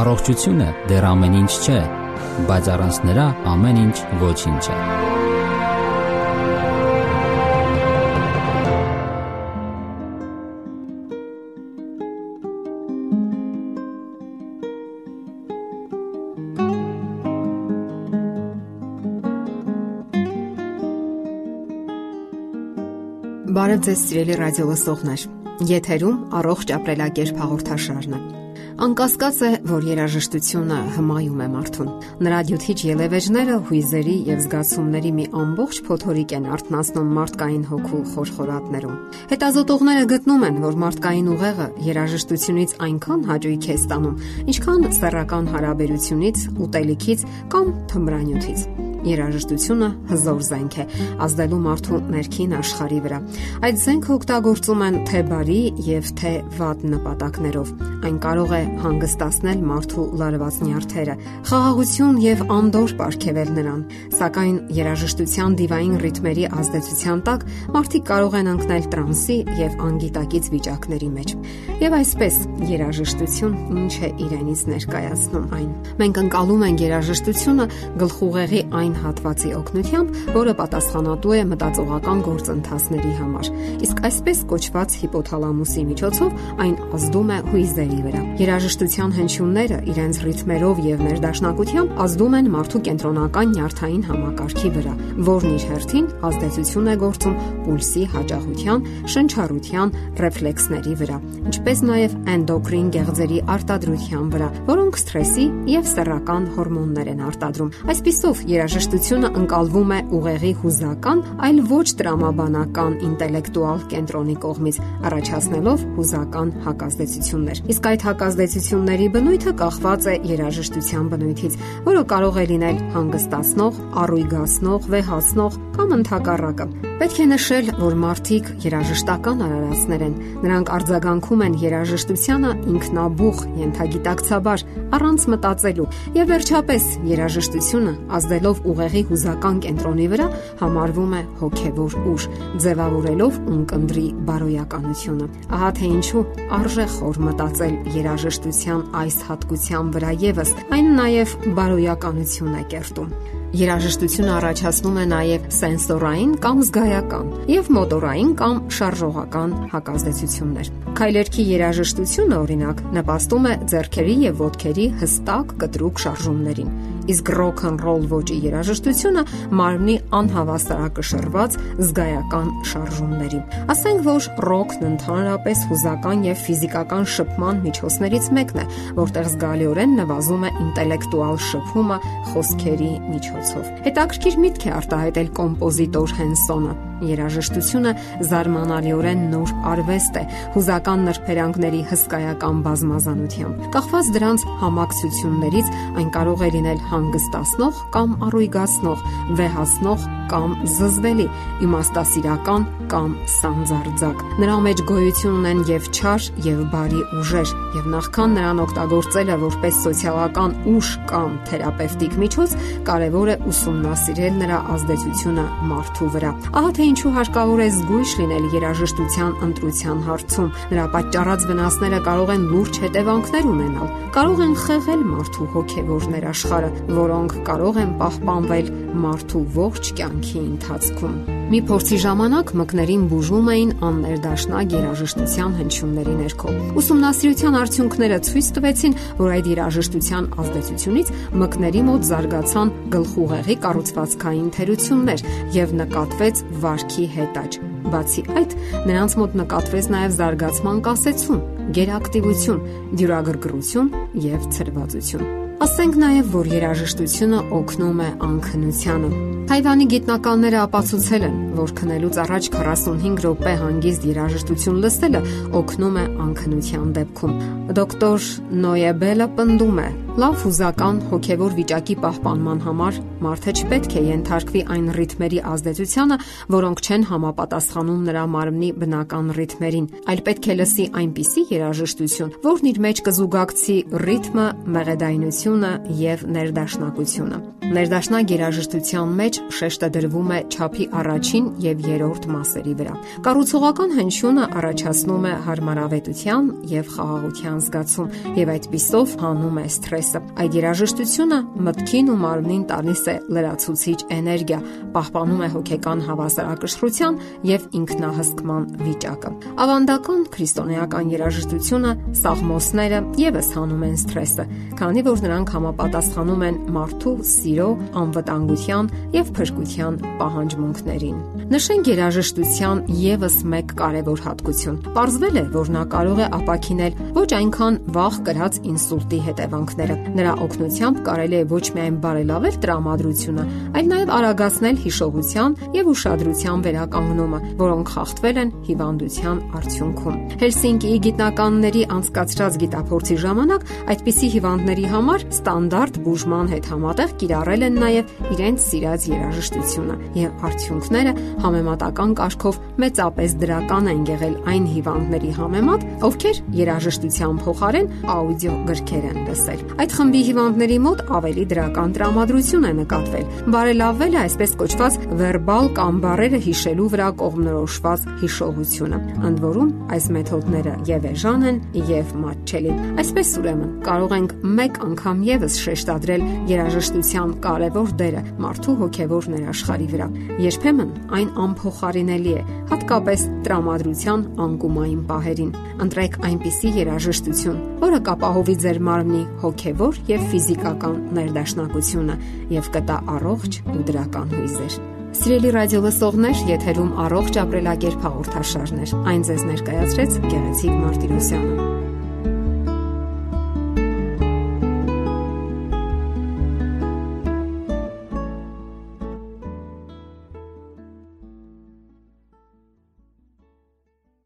Առողջությունը դեռ ամեն ինչ չէ, բայց առանց նրա ամեն ինչ ոչինչ է։ Բարև ձեզ սիրելի ռադիո լսողներ։ Եթերում առողջ ապրելակերպ հաղորդաշարն է։ Անկասկած է, որ երաժշտությունը հմայում է մարդուն։ Նրա դյութիչ ելևէջները հույզերի եւ զգացումների մի ամբողջ փոթորիկ են արտնասնում մարդկային հոգու խորխորատներում։ Հետազոտողները գտնում են, որ մարդկային ուղեղը երաժշտությունից այնքան հաճույք է ստանում, ինչքան սեռական հարաբերությունից, ուտելիքից կամ թմրանյութից։ Երաժշտությունը հզոր զենք է, ազդելու մարդու ներքին աշխարհի վրա։ Այդ զենքը օգտագործում են թե բարի եւ թե վատ նպատակներով։ Այն կարող է հանգստացնել մարդու լարված նյարդերը, խաղաղություն եւ անդոր ապարգևել նրան։ Սակայն երաժշտության դիվային ռիթմերի ազդեցության տակ մարդիկ կարող են ընկնել տրանսի եւ անգիտակից վիճակների մեջ։ Եվ այսպես երաժշտություն ինչ է իրենից ներկայացնում այն։ Մենք ընկալում ենք երաժշտությունը գլխուղեղի այն այն հատվածի օգնությամբ, որը պատասխանատու է մտածողական գործընթացների համար։ Իսկ այսպես կոչված հիպոթալամուսի միջոցով այն ազդում է հույզերի վրա։ Երաժշտության հնչյունները իրենց ռիթմերով եւ ներդաշնակությամբ ազդում են մարդու կենտրոնական նյարդային համակարգի վրա, որն իր հերթին ազդեցություն է գործում պուլսի հաճախության, շնչառության, ռեֆլեքսների վրա, ինչպես նաեւ էնդոկրին գեղձերի արտադրության վրա, որոնք սթրեսի եւ սեռական հորմոններ են արտադրում։ Այսպիսով երաժշտությունը երաժշտությունը ընկալվում է ուղեղի հուզական, այլ ոչ տրամաբանական ինտելեկտուալ կենտրոնի կողմից, առաջացնելով հուզական հակազդեցություններ։ Իսկ այդ հակազդեցությունների բնույթը կախված է երաժշտության բնույթից, որը կարող է լինել հանգստացնող, առույգացնող, վեհացնող կամ ընդհակառակը։ Պետք է նշել, որ մարդիկ երաժշտական արարածներ են։ Նրանք արձագանքում են երաժշտությանը ինքնաբուխ, ենթագիտակցաբար, առանց մտածելու։ Եվ վերջապես, երաժշտությունը ազդելով ուղեղի հուզական կենտրոնի վրա համարվում է հոգևոր ուժ, ձևավորելով ունկնդրի բարոյականությունը։ Ահա թե ինչու արժե խոր մտածել երաժշտության այս հատկության վրա եւս, այն նաև բարոյականություն է կերտում։ Երաժշտությունը առաջացնում է նաև սենսորային կամ զգայական եւ մոտորային կամ շարժողական հակազդեցություններ։ Քայլերքի երաժշտությունը օրինակ նպաստում է ձեռքերի եւ ոտքերի հստակ կտրուկ շարժումներին իսկ ռոք ն ռոլ ոճի երաժշտությունը մարմնի անհավասարակշռված զգայական շարժումների։ Ասենք որ ռոքն ընդհանրապես հուզական եւ ֆիզիկական շփման միջոցներից մեկն է, որտեղ զգալիորեն նվազում է ինտելեկտուալ շփումը խոսքերի միջոցով։ Հետաքրքիր միտք է արտահայտել կոմպոզիտոր Հենսոնը Երաժշտությունը զարմանալիորեն նոր արվեստ է հուզական նրբերանգների հսկայական բազմազանությամբ։ Կախված դրանց համակցություններից այն կարող է լինել հանգստացնող կամ առույգացնող, վեհացնող կամ զզվելի, իմաստասիրական կամ սանձարձակ։ Նրա մեջ գոյություն ունեն եւ չար եւ բարի ուժեր, եւ նախքան նրան օգտագործելը որպես սոցիալական ուժ կամ թերապևտիկ միջոց, կարեւոր է ուսումնասիրել նրա ազդեցությունը մարդու վրա։ Ահա թե ինչու հարկավոր է զգույշ լինել երաժշտության ընտրության հարցում։ Նրա պատճառած վնասները կարող են լուրջ հետևանքներ ունենալ։ Կարող են խեղել մարդու հոգևոր ներաշխարը, որոնք կարող են պահպանվել մարդու ողջ կյանքի ընթացքում։ Մի փորձի ժամանակ մկներին բուժում էին աններդաշնակ երաժշտության հնչյունների ներքո։ Ուսումնասիրության արդյունքները ցույց տվեցին, որ այդ երաժշտության ազդեցությունից մկների մոտ զարգացան գլխուղեղի կառուցվածքային թերություններ եւ նկատվեց վարքի հետաճ։ Բացի այդ, նրանց մոտ նկատվեց նաև զարգացման կասեցում, գերակտիվություն, դյուրագրգռություն եւ ցրվածություն։ Ասենք նաև, որ երաժշտությունը օգնում է անքնությանը։ Թայվանի գիտնականները ապացուցել են, որ քնելուց առաջ 45 րոպե հանգիստ երաժշտություն լսելը օգնում է անքնության դեպքում։ Դոկտոր Նոյեբելը պնդում է. լավ հուզական հոգևոր վիճակի պահպանման համար մարդը չպետք է ենթարկվի այն ռիթմերի ազդեցությանը, որոնք չեն համապատասխանում նրա մարմնի բնական ռիթմերին, այլ պետք է լսի այնպիսի երաժշտություն, որն իր մեջ կզուգակցի ռիթմը, մեղեդայնությունը եւ ներդաշնակությունը։ Ներդաշնակ երաժշտության մեջ շեշտը դրվում է ճափի առաջին եւ երրորդ մասերի վրա։ Կառուցողական հնչյունը առաջացնում է հարմարավետության եւ խաղաղության զգացում եւ այդ պիսով հանում է սթրեսը։ Այդ երաժշտությունը մտքին ու մարմնին տալիս է լրացուցիչ էներգիա, պահպանում է հոգեկան հավասարակշռության եւ ինքնահսկման վիճակը։ Ավանդական քրիստոնեական երաժշտությունը սաղմոսները եւս հանում են սթրեսը, քանի որ նրանք համապատասխանում են մարդու սիրո, անվտանգության եւ փրկության պահանջմունքներին։ Նշենք երաժշտության եւս մեկ կարևոր հատկություն։ Պարզվել է, որ նա կարող է ապակինել ոչ այնքան վաղ կրած ինսուլտի հետևանքները։ Նրա օգնությամբ կարելի է ոչ միայն բարելավել տրամադրությունը, այլ նաև արագացնել հիշողության եւ ուշադրության վերականգնումը, որոնք խախտվել են հիվանդության արդյունքում։ Հելսինկիի գիտնականների անցկացրած գիտափորձի ժամանակ այդպիսի հիվանդների համար ստանդարտ բուժման հետ համատեղ կիրառել են նաև իրենց սիրած երաժշտությունը եւ արդյունքները համեմատական կարգով մեծապես դրական են եղել այն հիվանդների համեմատ, ովքեր երաժշտության փոխարեն աուդիո գրքեր են լսել։ Այդ խմբի հիվանդների մոտ ավելի դրական տրամադրություն է նկատվել։ Բարելավվել է այսպես կոչված վերբալ կամ բարերը հիշելու վրա կողմնորոշված հիշողությունը։ Ընդ որում, այս մեթոդները եւ էժան են եւ մատչելի։ Այսպես ուրեմն կարող ենք մեկ անգամ եւս շեշտադրել երաժշտության կարևոր դերը մարդու հոգեվոր ներաշխարի վրա։ Երբեմն այն անփոխարինելի է, հատկապես տրամադրության անկումային պահերին։ Ընտրեք այնպիսի երաժշտություն, որը կապահովի ձեր մարմնի հոգեվոր եւ ֆիզիկական ներդաշնակությունը եւ կտա առողջ ու դրական հույզեր։ Սիրելի ռադիո լսողներ, եթերում առողջ ապրելակերպ հաղորդաշարներ։ Այն ձեզ ներկայացրեց Գեղեցիկ Մարտիրոսյանը։